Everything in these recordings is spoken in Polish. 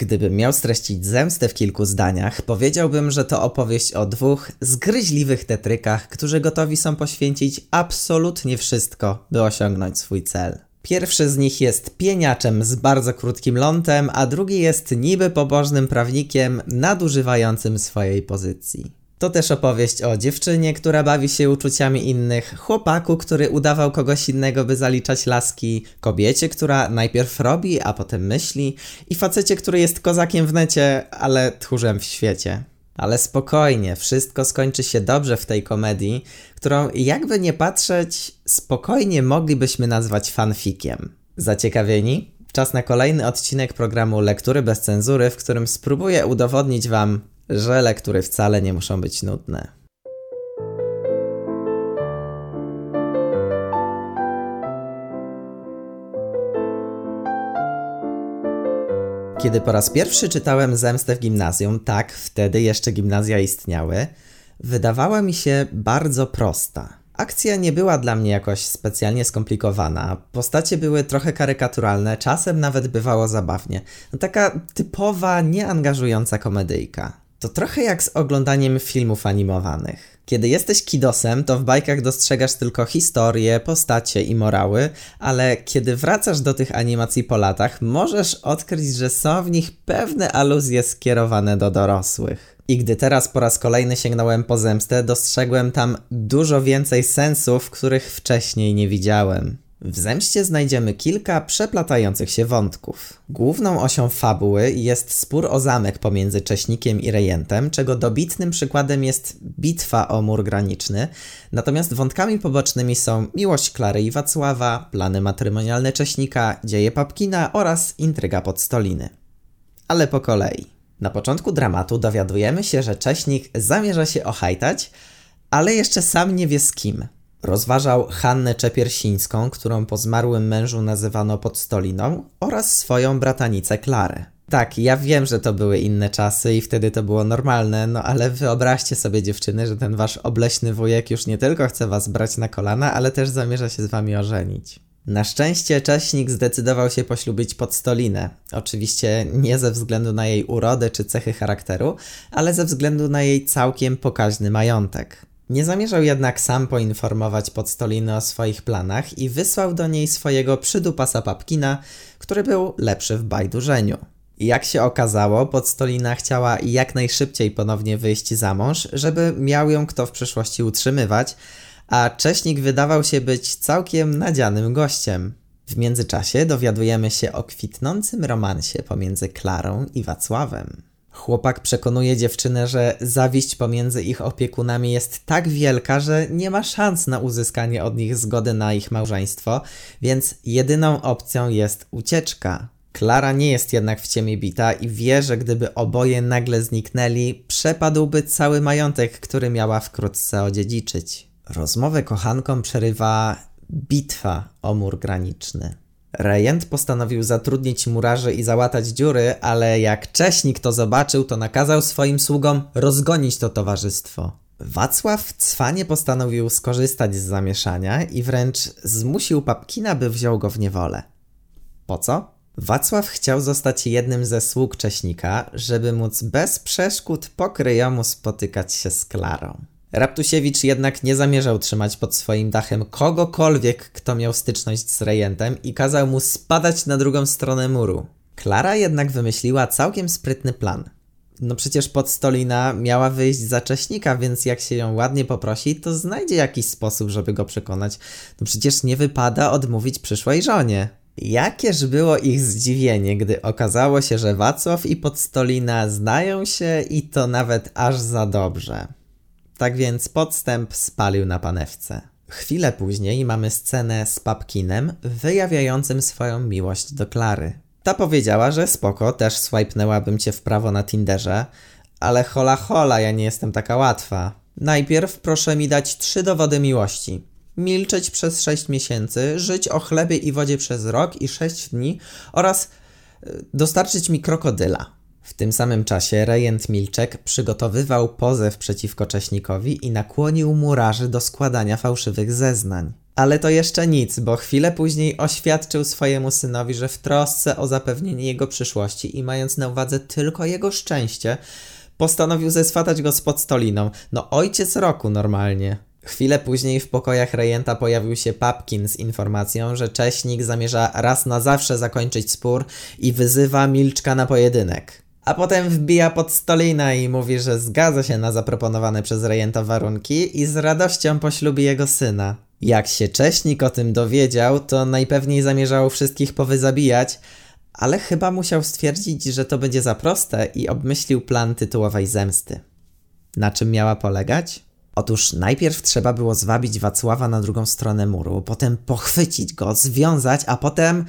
Gdybym miał streścić zemstę w kilku zdaniach, powiedziałbym, że to opowieść o dwóch zgryźliwych tetrykach, którzy gotowi są poświęcić absolutnie wszystko, by osiągnąć swój cel. Pierwszy z nich jest pieniaczem z bardzo krótkim lądem, a drugi jest niby pobożnym prawnikiem nadużywającym swojej pozycji. To też opowieść o dziewczynie, która bawi się uczuciami innych, chłopaku, który udawał kogoś innego, by zaliczać laski, kobiecie, która najpierw robi, a potem myśli, i facecie, który jest kozakiem w necie, ale tchórzem w świecie. Ale spokojnie, wszystko skończy się dobrze w tej komedii, którą jakby nie patrzeć, spokojnie moglibyśmy nazwać fanfikiem. Zaciekawieni? Czas na kolejny odcinek programu Lektury bez cenzury, w którym spróbuję udowodnić Wam, że lektury wcale nie muszą być nudne. Kiedy po raz pierwszy czytałem Zemstę w gimnazjum, tak, wtedy jeszcze gimnazja istniały, wydawała mi się bardzo prosta. Akcja nie była dla mnie jakoś specjalnie skomplikowana. Postacie były trochę karykaturalne, czasem nawet bywało zabawnie. No, taka typowa, nieangażująca komedyjka. To trochę jak z oglądaniem filmów animowanych. Kiedy jesteś kidosem, to w bajkach dostrzegasz tylko historie, postacie i morały, ale kiedy wracasz do tych animacji po latach, możesz odkryć, że są w nich pewne aluzje skierowane do dorosłych. I gdy teraz po raz kolejny sięgnąłem po zemstę, dostrzegłem tam dużo więcej sensów, których wcześniej nie widziałem. W Zemście znajdziemy kilka przeplatających się wątków. Główną osią fabuły jest spór o zamek pomiędzy Cześnikiem i Rejentem, czego dobitnym przykładem jest bitwa o mur graniczny, natomiast wątkami pobocznymi są miłość Klary i Wacława, plany matrymonialne Cześnika, dzieje Papkina oraz intryga Podstoliny. Ale po kolei. Na początku dramatu dowiadujemy się, że Cześnik zamierza się ohajtać, ale jeszcze sam nie wie z kim – Rozważał Hannę Czepiersińską, którą po zmarłym mężu nazywano Podstoliną, oraz swoją bratanicę Klarę. Tak, ja wiem, że to były inne czasy i wtedy to było normalne, no ale wyobraźcie sobie dziewczyny, że ten wasz obleśny wujek już nie tylko chce was brać na kolana, ale też zamierza się z wami ożenić. Na szczęście Cześnik zdecydował się poślubić Podstolinę. Oczywiście nie ze względu na jej urodę czy cechy charakteru, ale ze względu na jej całkiem pokaźny majątek. Nie zamierzał jednak sam poinformować Podstoliny o swoich planach i wysłał do niej swojego przydupasa Papkina, który był lepszy w bajdurzeniu. Jak się okazało, Podstolina chciała jak najszybciej ponownie wyjść za mąż, żeby miał ją kto w przyszłości utrzymywać, a Cześnik wydawał się być całkiem nadzianym gościem. W międzyczasie dowiadujemy się o kwitnącym romansie pomiędzy Klarą i Wacławem. Chłopak przekonuje dziewczynę, że zawiść pomiędzy ich opiekunami jest tak wielka, że nie ma szans na uzyskanie od nich zgody na ich małżeństwo, więc jedyną opcją jest ucieczka. Klara nie jest jednak w ciemię bita i wie, że gdyby oboje nagle zniknęli, przepadłby cały majątek, który miała wkrótce odziedziczyć. Rozmowę kochankom przerywa bitwa o mur graniczny. Rejent postanowił zatrudnić murarzy i załatać dziury, ale jak Cześnik to zobaczył, to nakazał swoim sługom rozgonić to towarzystwo. Wacław cwanie postanowił skorzystać z zamieszania i wręcz zmusił Papkina, by wziął go w niewolę. Po co? Wacław chciał zostać jednym ze sług Cześnika, żeby móc bez przeszkód pokryjomu spotykać się z Klarą. Raptusiewicz jednak nie zamierzał trzymać pod swoim dachem kogokolwiek, kto miał styczność z rejentem i kazał mu spadać na drugą stronę muru. Klara jednak wymyśliła całkiem sprytny plan. No przecież Podstolina miała wyjść za Cześnika, więc jak się ją ładnie poprosi, to znajdzie jakiś sposób, żeby go przekonać. No przecież nie wypada odmówić przyszłej żonie. Jakież było ich zdziwienie, gdy okazało się, że Wacław i Podstolina znają się i to nawet aż za dobrze. Tak więc podstęp spalił na panewce. Chwilę później mamy scenę z Papkinem wyjawiającym swoją miłość do Klary. Ta powiedziała, że spoko, też swajpnęłabym cię w prawo na Tinderze, ale hola hola, ja nie jestem taka łatwa. Najpierw proszę mi dać trzy dowody miłości. Milczeć przez sześć miesięcy, żyć o chlebie i wodzie przez rok i sześć dni oraz y, dostarczyć mi krokodyla. W tym samym czasie rejent Milczek przygotowywał pozew przeciwko Cześnikowi i nakłonił murarzy do składania fałszywych zeznań. Ale to jeszcze nic, bo chwilę później oświadczył swojemu synowi, że w trosce o zapewnienie jego przyszłości i mając na uwadze tylko jego szczęście, postanowił zeswatać go z podstoliną. No ojciec roku normalnie. Chwilę później w pokojach rejenta pojawił się Papkin z informacją, że Cześnik zamierza raz na zawsze zakończyć spór i wyzywa Milczka na pojedynek. A potem wbija pod stolina i mówi, że zgadza się na zaproponowane przez rejenta warunki i z radością poślubi jego syna. Jak się Cześnik o tym dowiedział, to najpewniej zamierzał wszystkich powyzabijać, ale chyba musiał stwierdzić, że to będzie za proste i obmyślił plan tytułowej zemsty. Na czym miała polegać? Otóż najpierw trzeba było zwabić Wacława na drugą stronę muru, potem pochwycić go, związać, a potem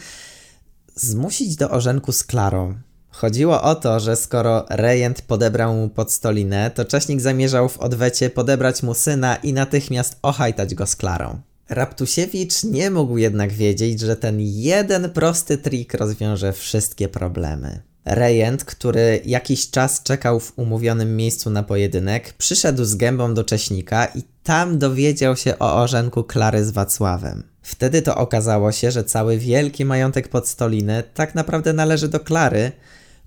zmusić do orzenku z Klarą. Chodziło o to, że skoro rejent podebrał mu podstolinę, to Cześnik zamierzał w odwecie podebrać mu syna i natychmiast ochajtać go z Klarą. Raptusiewicz nie mógł jednak wiedzieć, że ten jeden prosty trik rozwiąże wszystkie problemy. Rejent, który jakiś czas czekał w umówionym miejscu na pojedynek, przyszedł z gębą do Cześnika i tam dowiedział się o orzenku Klary z Wacławem. Wtedy to okazało się, że cały wielki majątek Podstoliny tak naprawdę należy do Klary,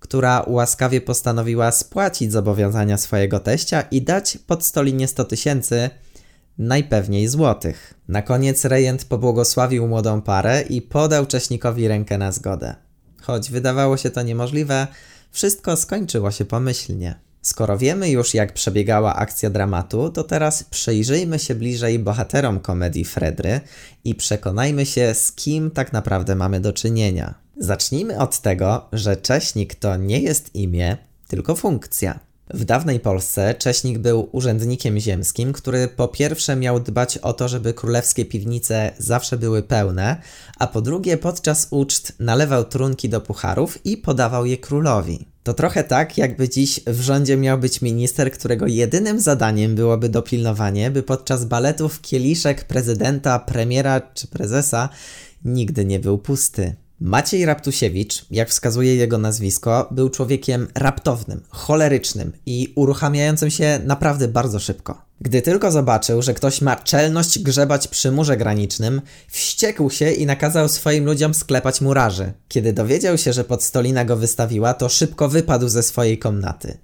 która łaskawie postanowiła spłacić zobowiązania swojego teścia i dać Podstolinie 100 tysięcy, najpewniej złotych. Na koniec rejent pobłogosławił młodą parę i podał Cześnikowi rękę na zgodę. Choć wydawało się to niemożliwe, wszystko skończyło się pomyślnie. Skoro wiemy już, jak przebiegała akcja dramatu, to teraz przyjrzyjmy się bliżej bohaterom komedii Fredry i przekonajmy się, z kim tak naprawdę mamy do czynienia. Zacznijmy od tego, że Cześnik to nie jest imię, tylko funkcja. W dawnej Polsce Cześnik był urzędnikiem ziemskim, który po pierwsze miał dbać o to, żeby królewskie piwnice zawsze były pełne, a po drugie podczas uczt nalewał trunki do pucharów i podawał je królowi. To trochę tak, jakby dziś w rządzie miał być minister, którego jedynym zadaniem byłoby dopilnowanie, by podczas baletów kieliszek prezydenta, premiera czy prezesa nigdy nie był pusty. Maciej Raptusiewicz, jak wskazuje jego nazwisko, był człowiekiem raptownym, cholerycznym i uruchamiającym się naprawdę bardzo szybko. Gdy tylko zobaczył, że ktoś ma czelność grzebać przy murze granicznym, wściekł się i nakazał swoim ludziom sklepać murarzy. Kiedy dowiedział się, że podstolina go wystawiła, to szybko wypadł ze swojej komnaty.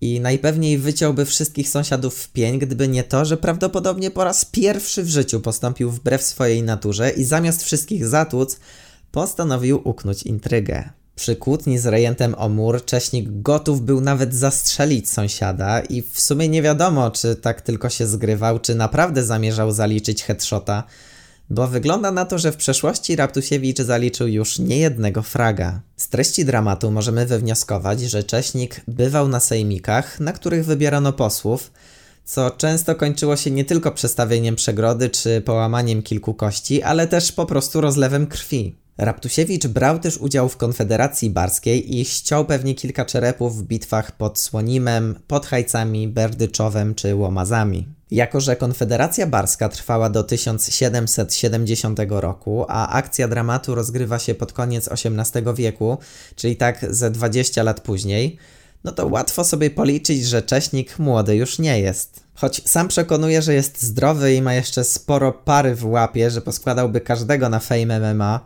I najpewniej wyciąłby wszystkich sąsiadów w pień, gdyby nie to, że prawdopodobnie po raz pierwszy w życiu postąpił wbrew swojej naturze i zamiast wszystkich zatłuc, postanowił uknąć intrygę. Przy kłótni z rejentem o mur Cześnik gotów był nawet zastrzelić sąsiada i w sumie nie wiadomo, czy tak tylko się zgrywał, czy naprawdę zamierzał zaliczyć headshota, bo wygląda na to, że w przeszłości Raptusiewicz zaliczył już niejednego fraga. Z treści dramatu możemy wywnioskować, że Cześnik bywał na sejmikach, na których wybierano posłów, co często kończyło się nie tylko przestawieniem przegrody czy połamaniem kilku kości, ale też po prostu rozlewem krwi. Raptusiewicz brał też udział w Konfederacji Barskiej i ściął pewnie kilka czerepów w bitwach pod Słonimem, pod Hajcami, Berdyczowem czy Łomazami. Jako, że Konfederacja Barska trwała do 1770 roku, a akcja dramatu rozgrywa się pod koniec XVIII wieku, czyli tak ze 20 lat później, no to łatwo sobie policzyć, że Cześnik młody już nie jest. Choć sam przekonuje, że jest zdrowy i ma jeszcze sporo pary w łapie, że poskładałby każdego na Fame MMA,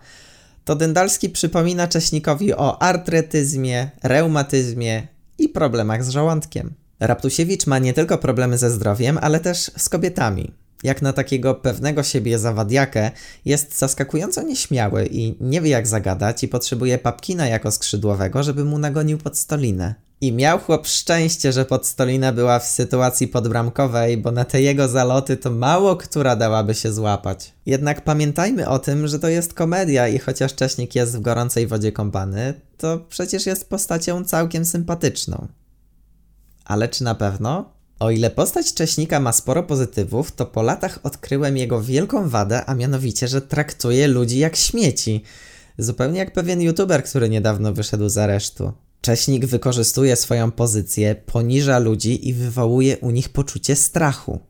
to Dendalski przypomina Cześnikowi o artretyzmie, reumatyzmie i problemach z żołądkiem. Raptusiewicz ma nie tylko problemy ze zdrowiem, ale też z kobietami. Jak na takiego pewnego siebie zawadiakę, jest zaskakująco nieśmiały i nie wie jak zagadać i potrzebuje papkina jako skrzydłowego, żeby mu nagonił pod stolinę. I miał chłop szczęście, że podstolina była w sytuacji podbramkowej, bo na te jego zaloty to mało która dałaby się złapać. Jednak pamiętajmy o tym, że to jest komedia i chociaż Cześnik jest w gorącej wodzie kąpany, to przecież jest postacią całkiem sympatyczną. Ale czy na pewno? O ile postać Cześnika ma sporo pozytywów, to po latach odkryłem jego wielką wadę, a mianowicie, że traktuje ludzi jak śmieci. Zupełnie jak pewien youtuber, który niedawno wyszedł z aresztu. Cześnik wykorzystuje swoją pozycję, poniża ludzi i wywołuje u nich poczucie strachu.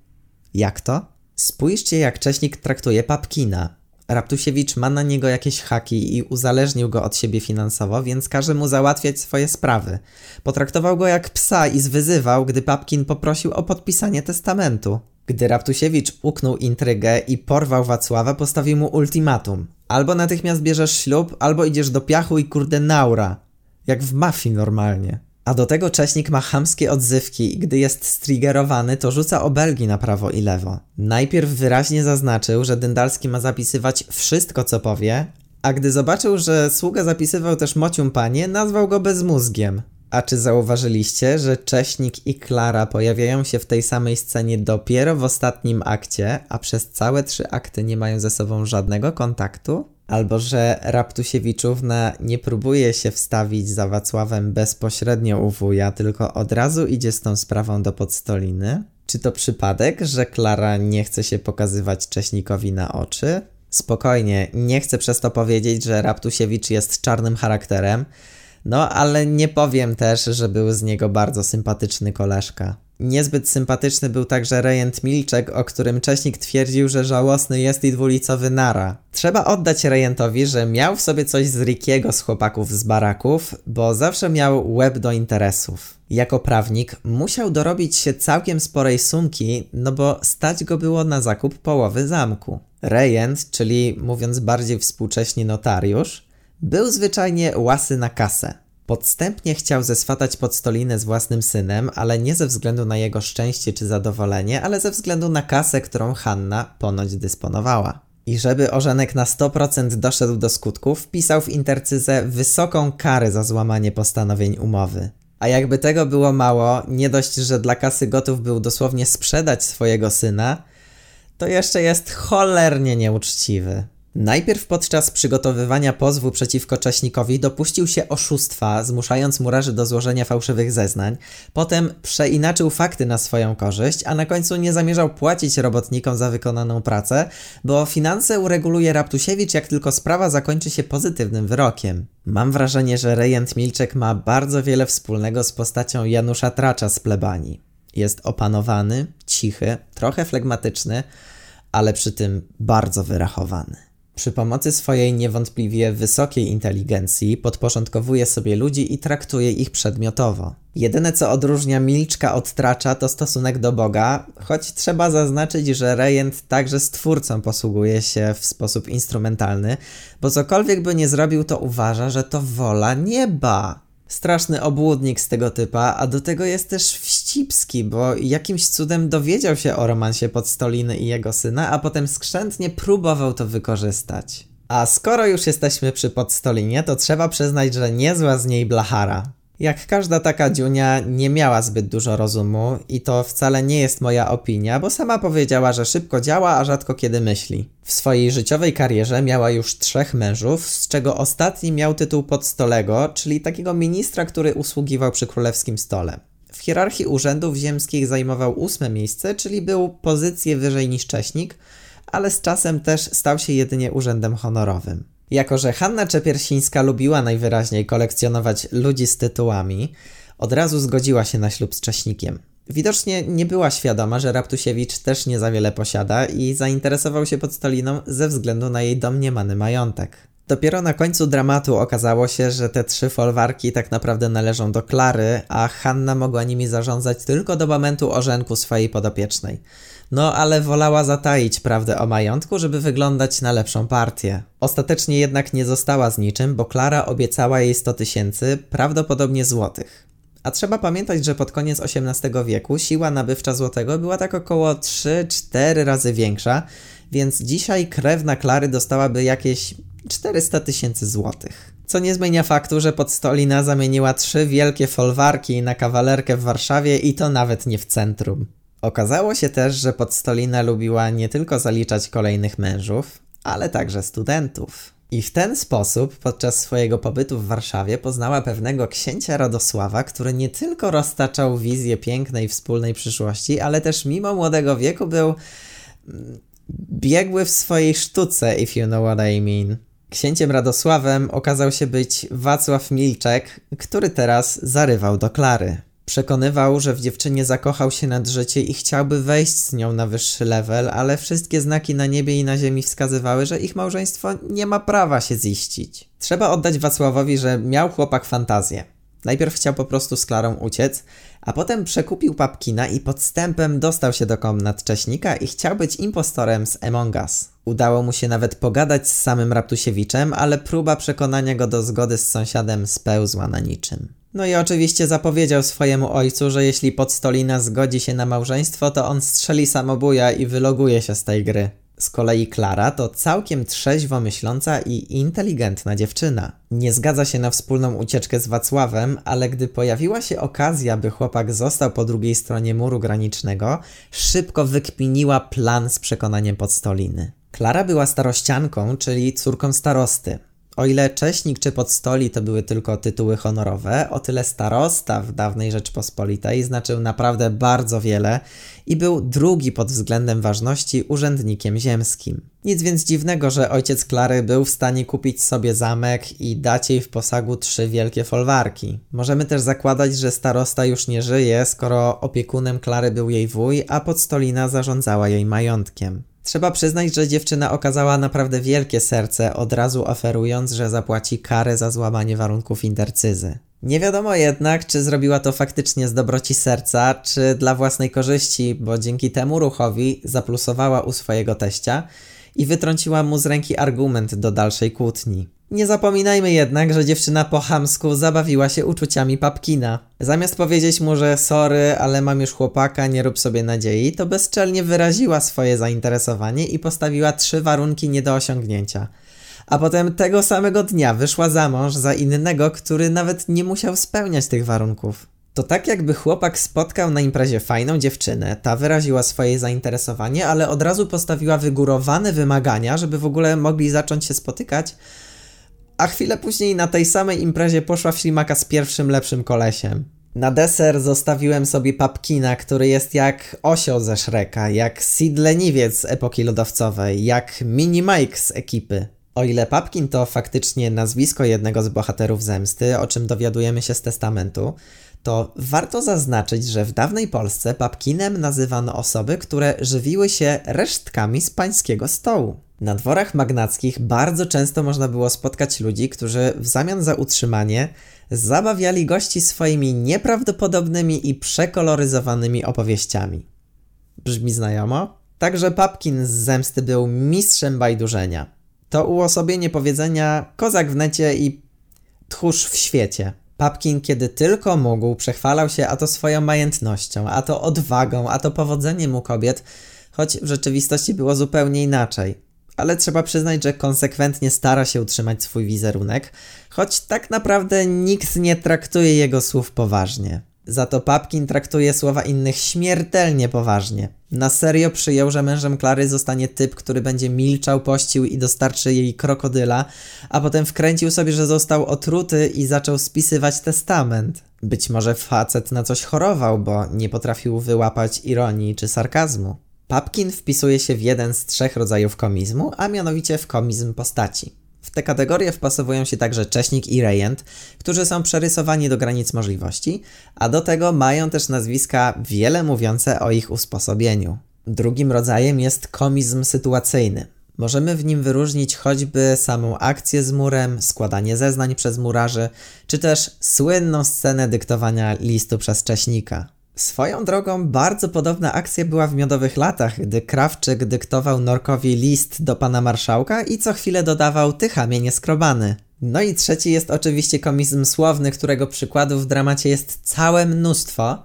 Jak to? Spójrzcie, jak Cześnik traktuje Papkina. Raptusiewicz ma na niego jakieś haki i uzależnił go od siebie finansowo, więc każe mu załatwiać swoje sprawy. Potraktował go jak psa i zwyzywał, gdy Papkin poprosił o podpisanie testamentu. Gdy Raptusiewicz uknął intrygę i porwał Wacława, postawił mu ultimatum. Albo natychmiast bierzesz ślub, albo idziesz do piachu i kurde naura. Jak w mafii normalnie. A do tego Cześnik ma chamskie odzywki i gdy jest striggerowany, to rzuca obelgi na prawo i lewo. Najpierw wyraźnie zaznaczył, że Dyndalski ma zapisywać wszystko, co powie, a gdy zobaczył, że sługa zapisywał też mocium panie, nazwał go bezmózgiem. A czy zauważyliście, że Cześnik i Klara pojawiają się w tej samej scenie dopiero w ostatnim akcie, a przez całe trzy akty nie mają ze sobą żadnego kontaktu? Albo że Raptusiewiczówna nie próbuje się wstawić za Wacławem bezpośrednio u wuja, tylko od razu idzie z tą sprawą do podstoliny? Czy to przypadek, że Klara nie chce się pokazywać Cześnikowi na oczy? Spokojnie, nie chcę przez to powiedzieć, że Raptusiewicz jest czarnym charakterem, no ale nie powiem też, że był z niego bardzo sympatyczny koleżka. Niezbyt sympatyczny był także Rejent Milczek, o którym Cześnik twierdził, że żałosny jest i dwulicowy nara. Trzeba oddać Rejentowi, że miał w sobie coś z Rickiego z chłopaków z baraków, bo zawsze miał łeb do interesów. Jako prawnik musiał dorobić się całkiem sporej sumki, no bo stać go było na zakup połowy zamku. Rejent, czyli mówiąc bardziej współcześnie notariusz, był zwyczajnie łasy na kasę. Podstępnie chciał zeswatać podstolinę z własnym synem, ale nie ze względu na jego szczęście czy zadowolenie, ale ze względu na kasę, którą Hanna ponoć dysponowała. I żeby Orzenek na 100% doszedł do skutku, wpisał w intercyzę wysoką karę za złamanie postanowień umowy. A jakby tego było mało, nie dość, że dla kasy gotów był dosłownie sprzedać swojego syna, to jeszcze jest cholernie nieuczciwy. Najpierw podczas przygotowywania pozwu przeciwko Cześnikowi dopuścił się oszustwa, zmuszając murarzy do złożenia fałszywych zeznań. Potem przeinaczył fakty na swoją korzyść, a na końcu nie zamierzał płacić robotnikom za wykonaną pracę, bo finanse ureguluje Raptusiewicz, jak tylko sprawa zakończy się pozytywnym wyrokiem. Mam wrażenie, że rejent Milczek ma bardzo wiele wspólnego z postacią Janusza Tracza z plebanii. Jest opanowany, cichy, trochę flegmatyczny, ale przy tym bardzo wyrachowany. Przy pomocy swojej niewątpliwie wysokiej inteligencji podporządkowuje sobie ludzi i traktuje ich przedmiotowo. Jedyne co odróżnia Milczka od Tracza to stosunek do Boga, choć trzeba zaznaczyć, że Rejent także stwórcą posługuje się w sposób instrumentalny, bo cokolwiek by nie zrobił to uważa, że to wola nieba. Straszny obłudnik z tego typa, a do tego jest też wścibski, bo jakimś cudem dowiedział się o romansie Podstoliny i jego syna, a potem skrzętnie próbował to wykorzystać. A skoro już jesteśmy przy Podstolinie, to trzeba przyznać, że niezła z niej blachara. Jak każda taka dziunia, nie miała zbyt dużo rozumu i to wcale nie jest moja opinia, bo sama powiedziała, że szybko działa, a rzadko kiedy myśli. W swojej życiowej karierze miała już trzech mężów, z czego ostatni miał tytuł podstolego, czyli takiego ministra, który usługiwał przy królewskim stole. W hierarchii urzędów ziemskich zajmował ósme miejsce, czyli był pozycję wyżej niż Cześnik, ale z czasem też stał się jedynie urzędem honorowym. Jako, że Hanna Czepiersińska lubiła najwyraźniej kolekcjonować ludzi z tytułami, od razu zgodziła się na ślub z Cześnikiem. Widocznie nie była świadoma, że Raptusiewicz też nie za wiele posiada i zainteresował się podstoliną ze względu na jej domniemany majątek. Dopiero na końcu dramatu okazało się, że te trzy folwarki tak naprawdę należą do Klary, a Hanna mogła nimi zarządzać tylko do momentu orzenku swojej podopiecznej. No ale wolała zataić prawdę o majątku, żeby wyglądać na lepszą partię. Ostatecznie jednak nie została z niczym, bo Klara obiecała jej 100 tysięcy, prawdopodobnie złotych. A trzeba pamiętać, że pod koniec XVIII wieku siła nabywcza złotego była tak około 3-4 razy większa, więc dzisiaj krewna Klary dostałaby jakieś 400 tysięcy złotych. Co nie zmienia faktu, że Podstolina zamieniła trzy wielkie folwarki na kawalerkę w Warszawie i to nawet nie w centrum. Okazało się też, że Podstolina lubiła nie tylko zaliczać kolejnych mężów, ale także studentów. I w ten sposób podczas swojego pobytu w Warszawie poznała pewnego księcia Radosława, który nie tylko roztaczał wizję pięknej wspólnej przyszłości, ale też mimo młodego wieku był mm, biegły w swojej sztuce, if you know what I mean. Księciem Radosławem okazał się być Wacław Milczek, który teraz zarywał do Klary. Przekonywał, że w dziewczynie zakochał się nad życie i chciałby wejść z nią na wyższy level, ale wszystkie znaki na niebie i na ziemi wskazywały, że ich małżeństwo nie ma prawa się ziścić. Trzeba oddać Wacławowi, że miał chłopak fantazję. Najpierw chciał po prostu z Klarą uciec, a potem przekupił Papkina i podstępem dostał się do komnat Cześnika i chciał być impostorem z Among Us. Udało mu się nawet pogadać z samym Raptusiewiczem, ale próba przekonania go do zgody z sąsiadem spełzła na niczym. No i oczywiście zapowiedział swojemu ojcu, że jeśli Podstolina zgodzi się na małżeństwo, to on strzeli samobuja i wyloguje się z tej gry. Z kolei Klara to całkiem trzeźwo myśląca i inteligentna dziewczyna. Nie zgadza się na wspólną ucieczkę z Wacławem, ale gdy pojawiła się okazja, by chłopak został po drugiej stronie muru granicznego, szybko wykminiła plan z przekonaniem Podstoliny. Klara była starościanką, czyli córką starosty. O ile Cześnik czy Podstoli to były tylko tytuły honorowe, o tyle starosta w dawnej Rzeczpospolitej znaczył naprawdę bardzo wiele i był drugi pod względem ważności urzędnikiem ziemskim. Nic więc dziwnego, że ojciec Klary był w stanie kupić sobie zamek i dać jej w posagu trzy wielkie folwarki. Możemy też zakładać, że starosta już nie żyje, skoro opiekunem Klary był jej wuj, a Podstolina zarządzała jej majątkiem. Trzeba przyznać, że dziewczyna okazała naprawdę wielkie serce, od razu oferując, że zapłaci karę za złamanie warunków intercyzy. Nie wiadomo jednak, czy zrobiła to faktycznie z dobroci serca, czy dla własnej korzyści, bo dzięki temu ruchowi zaplusowała u swojego teścia i wytrąciła mu z ręki argument do dalszej kłótni. Nie zapominajmy jednak, że dziewczyna po chamsku zabawiła się uczuciami Papkina. Zamiast powiedzieć mu, że sorry, ale mam już chłopaka, nie rób sobie nadziei, to bezczelnie wyraziła swoje zainteresowanie i postawiła trzy warunki nie do osiągnięcia. A potem tego samego dnia wyszła za mąż za innego, który nawet nie musiał spełniać tych warunków. To tak jakby chłopak spotkał na imprezie fajną dziewczynę, ta wyraziła swoje zainteresowanie, ale od razu postawiła wygórowane wymagania, żeby w ogóle mogli zacząć się spotykać, a chwilę później na tej samej imprezie poszła w ślimaka z pierwszym lepszym kolesiem. Na deser zostawiłem sobie papkina, który jest jak osioł ze Shreka, jak Sid Leniwiec z epoki lodowcowej, jak Mini Mike z ekipy. O ile Papkin to faktycznie nazwisko jednego z bohaterów zemsty, o czym dowiadujemy się z testamentu, to warto zaznaczyć, że w dawnej Polsce papkinem nazywano osoby, które żywiły się resztkami z pańskiego stołu. Na dworach magnackich bardzo często można było spotkać ludzi, którzy w zamian za utrzymanie zabawiali gości swoimi nieprawdopodobnymi i przekoloryzowanymi opowieściami. Brzmi znajomo? Także Papkin z zemsty był mistrzem bajdurzenia. To uosobienie powiedzenia kozak w necie i tchórz w świecie. Papkin, kiedy tylko mógł, przechwalał się a to swoją majętnością, a to odwagą, a to powodzeniem u kobiet, choć w rzeczywistości było zupełnie inaczej ale trzeba przyznać, że konsekwentnie stara się utrzymać swój wizerunek, choć tak naprawdę nikt nie traktuje jego słów poważnie. Za to Papkin traktuje słowa innych śmiertelnie poważnie. Na serio przyjął, że mężem Klary zostanie typ, który będzie milczał, pościł i dostarczy jej krokodyla, a potem wkręcił sobie, że został otruty i zaczął spisywać testament. Być może facet na coś chorował, bo nie potrafił wyłapać ironii czy sarkazmu. Papkin wpisuje się w jeden z trzech rodzajów komizmu, a mianowicie w komizm postaci. W te kategorie wpasowują się także Cześnik i Rejent, którzy są przerysowani do granic możliwości, a do tego mają też nazwiska wiele mówiące o ich usposobieniu. Drugim rodzajem jest komizm sytuacyjny. Możemy w nim wyróżnić choćby samą akcję z murem, składanie zeznań przez murarzy, czy też słynną scenę dyktowania listu przez Cześnika. Swoją drogą bardzo podobna akcja była w miodowych latach, gdy Krawczyk dyktował Norkowi list do pana marszałka i co chwilę dodawał tychamie nieskrobany. No i trzeci jest oczywiście komizm słowny, którego przykładów w dramacie jest całe mnóstwo,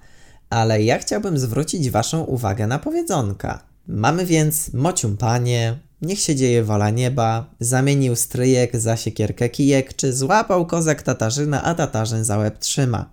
ale ja chciałbym zwrócić waszą uwagę na powiedzonka. Mamy więc mocium panie, niech się dzieje wola nieba, zamienił stryjek za siekierkę kijek, czy złapał kozak Tatarzyna, a Tatarzyn za łeb trzyma.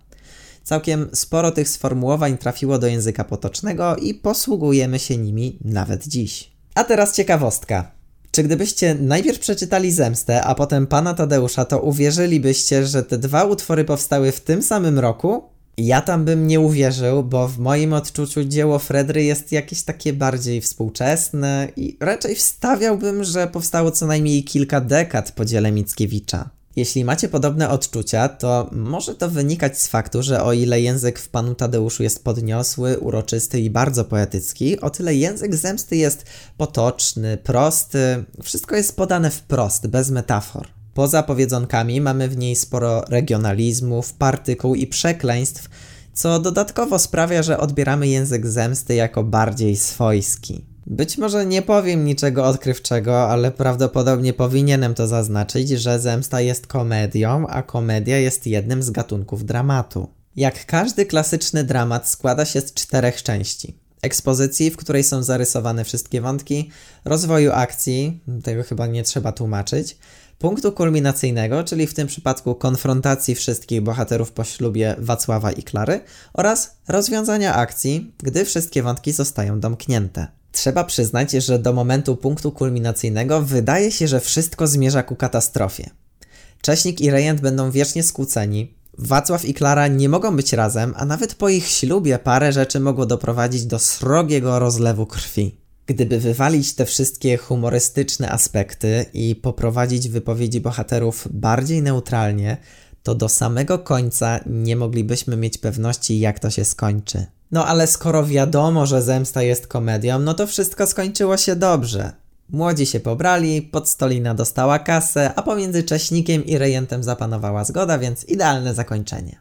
Całkiem sporo tych sformułowań trafiło do języka potocznego i posługujemy się nimi nawet dziś. A teraz ciekawostka. Czy gdybyście najpierw przeczytali Zemstę, a potem Pana Tadeusza, to uwierzylibyście, że te dwa utwory powstały w tym samym roku? Ja tam bym nie uwierzył, bo w moim odczuciu dzieło Fredry jest jakieś takie bardziej współczesne i raczej wstawiałbym, że powstało co najmniej kilka dekad po dziele Mickiewicza. Jeśli macie podobne odczucia, to może to wynikać z faktu, że o ile język w Panu Tadeuszu jest podniosły, uroczysty i bardzo poetycki, o tyle język zemsty jest potoczny, prosty, wszystko jest podane wprost, bez metafor. Poza powiedzonkami mamy w niej sporo regionalizmów, partykuł i przekleństw, co dodatkowo sprawia, że odbieramy język zemsty jako bardziej swojski. Być może nie powiem niczego odkrywczego, ale prawdopodobnie powinienem to zaznaczyć, że zemsta jest komedią, a komedia jest jednym z gatunków dramatu. Jak każdy klasyczny dramat składa się z czterech części. Ekspozycji, w której są zarysowane wszystkie wątki, rozwoju akcji, tego chyba nie trzeba tłumaczyć, punktu kulminacyjnego, czyli w tym przypadku konfrontacji wszystkich bohaterów po ślubie Wacława i Klary oraz rozwiązania akcji, gdy wszystkie wątki zostają domknięte. Trzeba przyznać, że do momentu punktu kulminacyjnego wydaje się, że wszystko zmierza ku katastrofie. Cześnik i rejent będą wiecznie skłóceni, Wacław i Klara nie mogą być razem, a nawet po ich ślubie parę rzeczy mogło doprowadzić do srogiego rozlewu krwi. Gdyby wywalić te wszystkie humorystyczne aspekty i poprowadzić wypowiedzi bohaterów bardziej neutralnie, to do samego końca nie moglibyśmy mieć pewności, jak to się skończy. No ale skoro wiadomo, że zemsta jest komedią, no to wszystko skończyło się dobrze. Młodzi się pobrali, podstolina dostała kasę, a pomiędzy Cześnikiem i rejentem zapanowała zgoda, więc idealne zakończenie.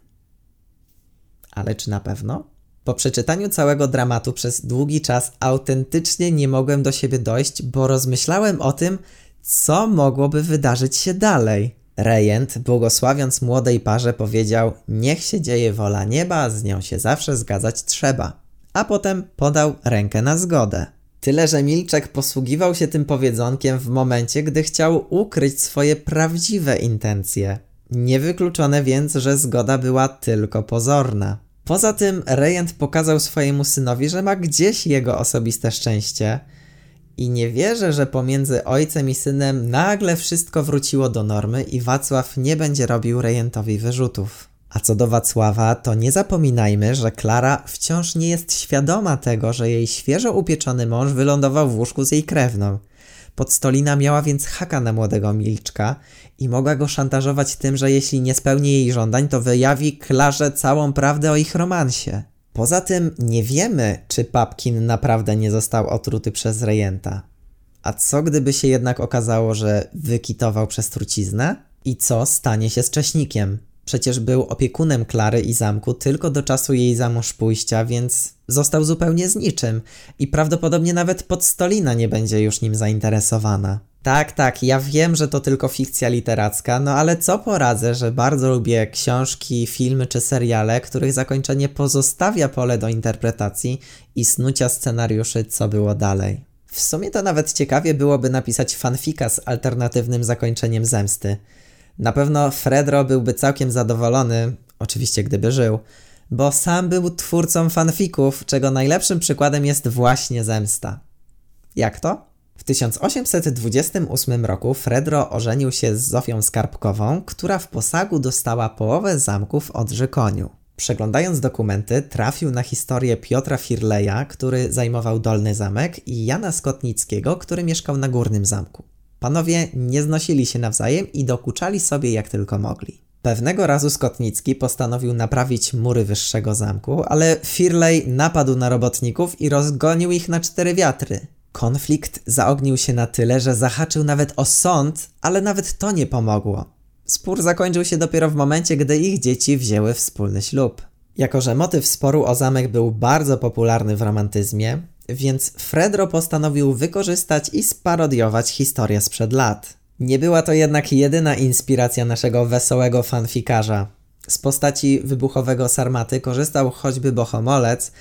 Ale czy na pewno? Po przeczytaniu całego dramatu przez długi czas autentycznie nie mogłem do siebie dojść, bo rozmyślałem o tym, co mogłoby wydarzyć się dalej. Rejent, błogosławiąc młodej parze, powiedział: Niech się dzieje wola nieba, z nią się zawsze zgadzać trzeba. A potem podał rękę na zgodę. Tyle, że Milczek posługiwał się tym powiedzonkiem w momencie, gdy chciał ukryć swoje prawdziwe intencje. Niewykluczone więc, że zgoda była tylko pozorna. Poza tym rejent pokazał swojemu synowi, że ma gdzieś jego osobiste szczęście i nie wierzę, że pomiędzy ojcem i synem nagle wszystko wróciło do normy i Wacław nie będzie robił rejentowi wyrzutów. A co do Wacława, to nie zapominajmy, że Klara wciąż nie jest świadoma tego, że jej świeżo upieczony mąż wylądował w łóżku z jej krewną. Podstolina miała więc haka na młodego Milczka i mogła go szantażować tym, że jeśli nie spełni jej żądań, to wyjawi Klarze całą prawdę o ich romansie. Poza tym nie wiemy, czy Papkin naprawdę nie został otruty przez rejenta. A co gdyby się jednak okazało, że wykitował przez truciznę? I co stanie się z Cześnikiem? Przecież był opiekunem Klary i zamku tylko do czasu jej za mąż pójścia, więc został zupełnie z niczym i prawdopodobnie nawet podstolina nie będzie już nim zainteresowana. Tak, tak, ja wiem, że to tylko fikcja literacka, no ale co poradzę, że bardzo lubię książki, filmy czy seriale, których zakończenie pozostawia pole do interpretacji i snucia scenariuszy, co było dalej. W sumie to nawet ciekawie byłoby napisać fanfika z alternatywnym zakończeniem zemsty. Na pewno Fredro byłby całkiem zadowolony, oczywiście gdyby żył, bo sam był twórcą fanfików, czego najlepszym przykładem jest właśnie zemsta. Jak to? W 1828 roku Fredro ożenił się z Zofią Skarbkową, która w posagu dostała połowę zamków od Żykoniu. Przeglądając dokumenty, trafił na historię Piotra Firleja, który zajmował Dolny Zamek, i Jana Skotnickiego, który mieszkał na Górnym Zamku. Panowie nie znosili się nawzajem i dokuczali sobie jak tylko mogli. Pewnego razu Skotnicki postanowił naprawić mury wyższego zamku, ale Firley napadł na robotników i rozgonił ich na cztery wiatry. Konflikt zaognił się na tyle, że zahaczył nawet o sąd, ale nawet to nie pomogło. Spór zakończył się dopiero w momencie, gdy ich dzieci wzięły wspólny ślub. Jako, że motyw sporu o zamek był bardzo popularny w romantyzmie, więc Fredro postanowił wykorzystać i sparodiować historię sprzed lat. Nie była to jednak jedyna inspiracja naszego wesołego fanfikarza. Z postaci wybuchowego Sarmaty korzystał choćby Bohomolec,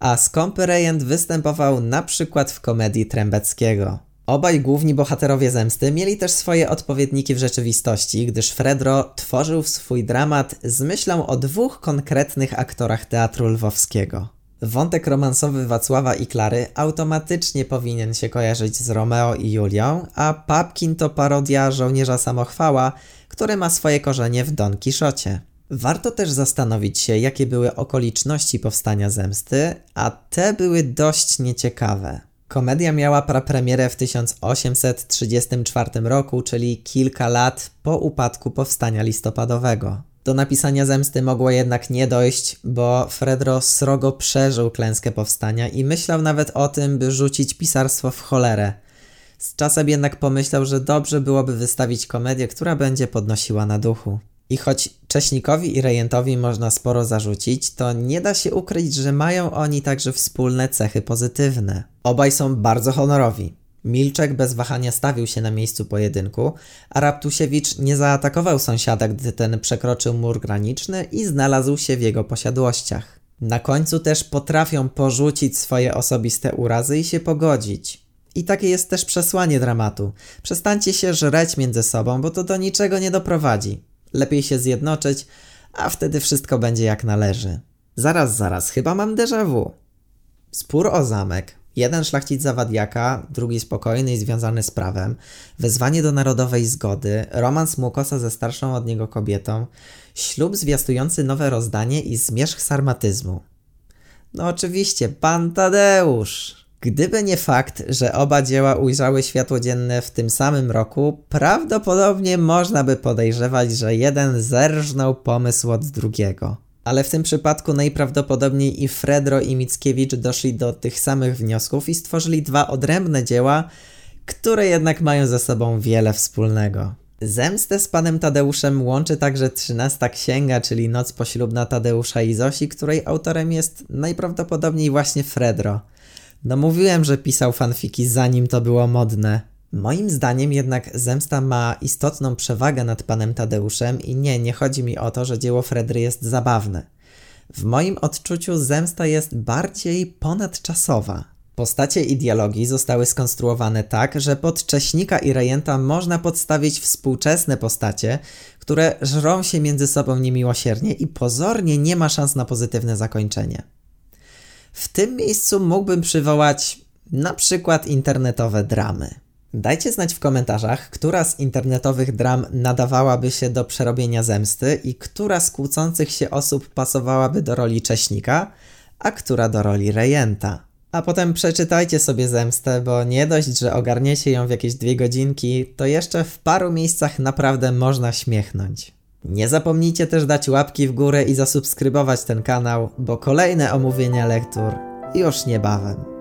a skąpy rejent występował na przykład w komedii Trębeckiego. Obaj główni bohaterowie zemsty mieli też swoje odpowiedniki w rzeczywistości, gdyż Fredro tworzył swój dramat z myślą o dwóch konkretnych aktorach teatru lwowskiego. Wątek romansowy Wacława i Klary automatycznie powinien się kojarzyć z Romeo i Julią, a Papkin to parodia żołnierza samochwała, który ma swoje korzenie w Don Quixocie. Warto też zastanowić się, jakie były okoliczności powstania zemsty, a te były dość nieciekawe. Komedia miała prapremierę w 1834 roku, czyli kilka lat po upadku powstania listopadowego. Do napisania zemsty mogło jednak nie dojść, bo Fredro srogo przeżył klęskę powstania i myślał nawet o tym, by rzucić pisarstwo w cholerę. Z czasem jednak pomyślał, że dobrze byłoby wystawić komedię, która będzie podnosiła na duchu. I choć Cześnikowi i Rejentowi można sporo zarzucić, to nie da się ukryć, że mają oni także wspólne cechy pozytywne. Obaj są bardzo honorowi. Milczek bez wahania stawił się na miejscu pojedynku, a Raptusiewicz nie zaatakował sąsiada, gdy ten przekroczył mur graniczny i znalazł się w jego posiadłościach. Na końcu też potrafią porzucić swoje osobiste urazy i się pogodzić. I takie jest też przesłanie dramatu. Przestańcie się żreć między sobą, bo to do niczego nie doprowadzi. Lepiej się zjednoczyć, a wtedy wszystko będzie jak należy. Zaraz, zaraz, chyba mam déjà vu. Spór o zamek. Jeden szlachcic zawadiaka, drugi spokojny i związany z prawem, wezwanie do narodowej zgody, romans Mukosa ze starszą od niego kobietą, ślub zwiastujący nowe rozdanie i zmierzch sarmatyzmu. No oczywiście, pan Tadeusz! Gdyby nie fakt, że oba dzieła ujrzały światło dzienne w tym samym roku, prawdopodobnie można by podejrzewać, że jeden zerżnął pomysł od drugiego. Ale w tym przypadku najprawdopodobniej i Fredro i Mickiewicz doszli do tych samych wniosków i stworzyli dwa odrębne dzieła, które jednak mają ze sobą wiele wspólnego. Zemstę z panem Tadeuszem łączy także trzynasta księga, czyli Noc poślubna Tadeusza i Zosi, której autorem jest najprawdopodobniej właśnie Fredro. No mówiłem, że pisał fanfiki zanim to było modne. Moim zdaniem jednak Zemsta ma istotną przewagę nad panem Tadeuszem i nie, nie chodzi mi o to, że dzieło Fredry jest zabawne. W moim odczuciu Zemsta jest bardziej ponadczasowa. Postacie i dialogi zostały skonstruowane tak, że pod Cześnika i Rejenta można podstawić współczesne postacie, które żrą się między sobą niemiłosiernie i pozornie nie ma szans na pozytywne zakończenie. W tym miejscu mógłbym przywołać na przykład internetowe dramy. Dajcie znać w komentarzach, która z internetowych dram nadawałaby się do przerobienia zemsty i która z kłócących się osób pasowałaby do roli Cześnika, a która do roli rejenta. A potem przeczytajcie sobie zemstę, bo nie dość, że ogarniecie ją w jakieś dwie godzinki, to jeszcze w paru miejscach naprawdę można śmiechnąć. Nie zapomnijcie też dać łapki w górę i zasubskrybować ten kanał, bo kolejne omówienia lektur już niebawem.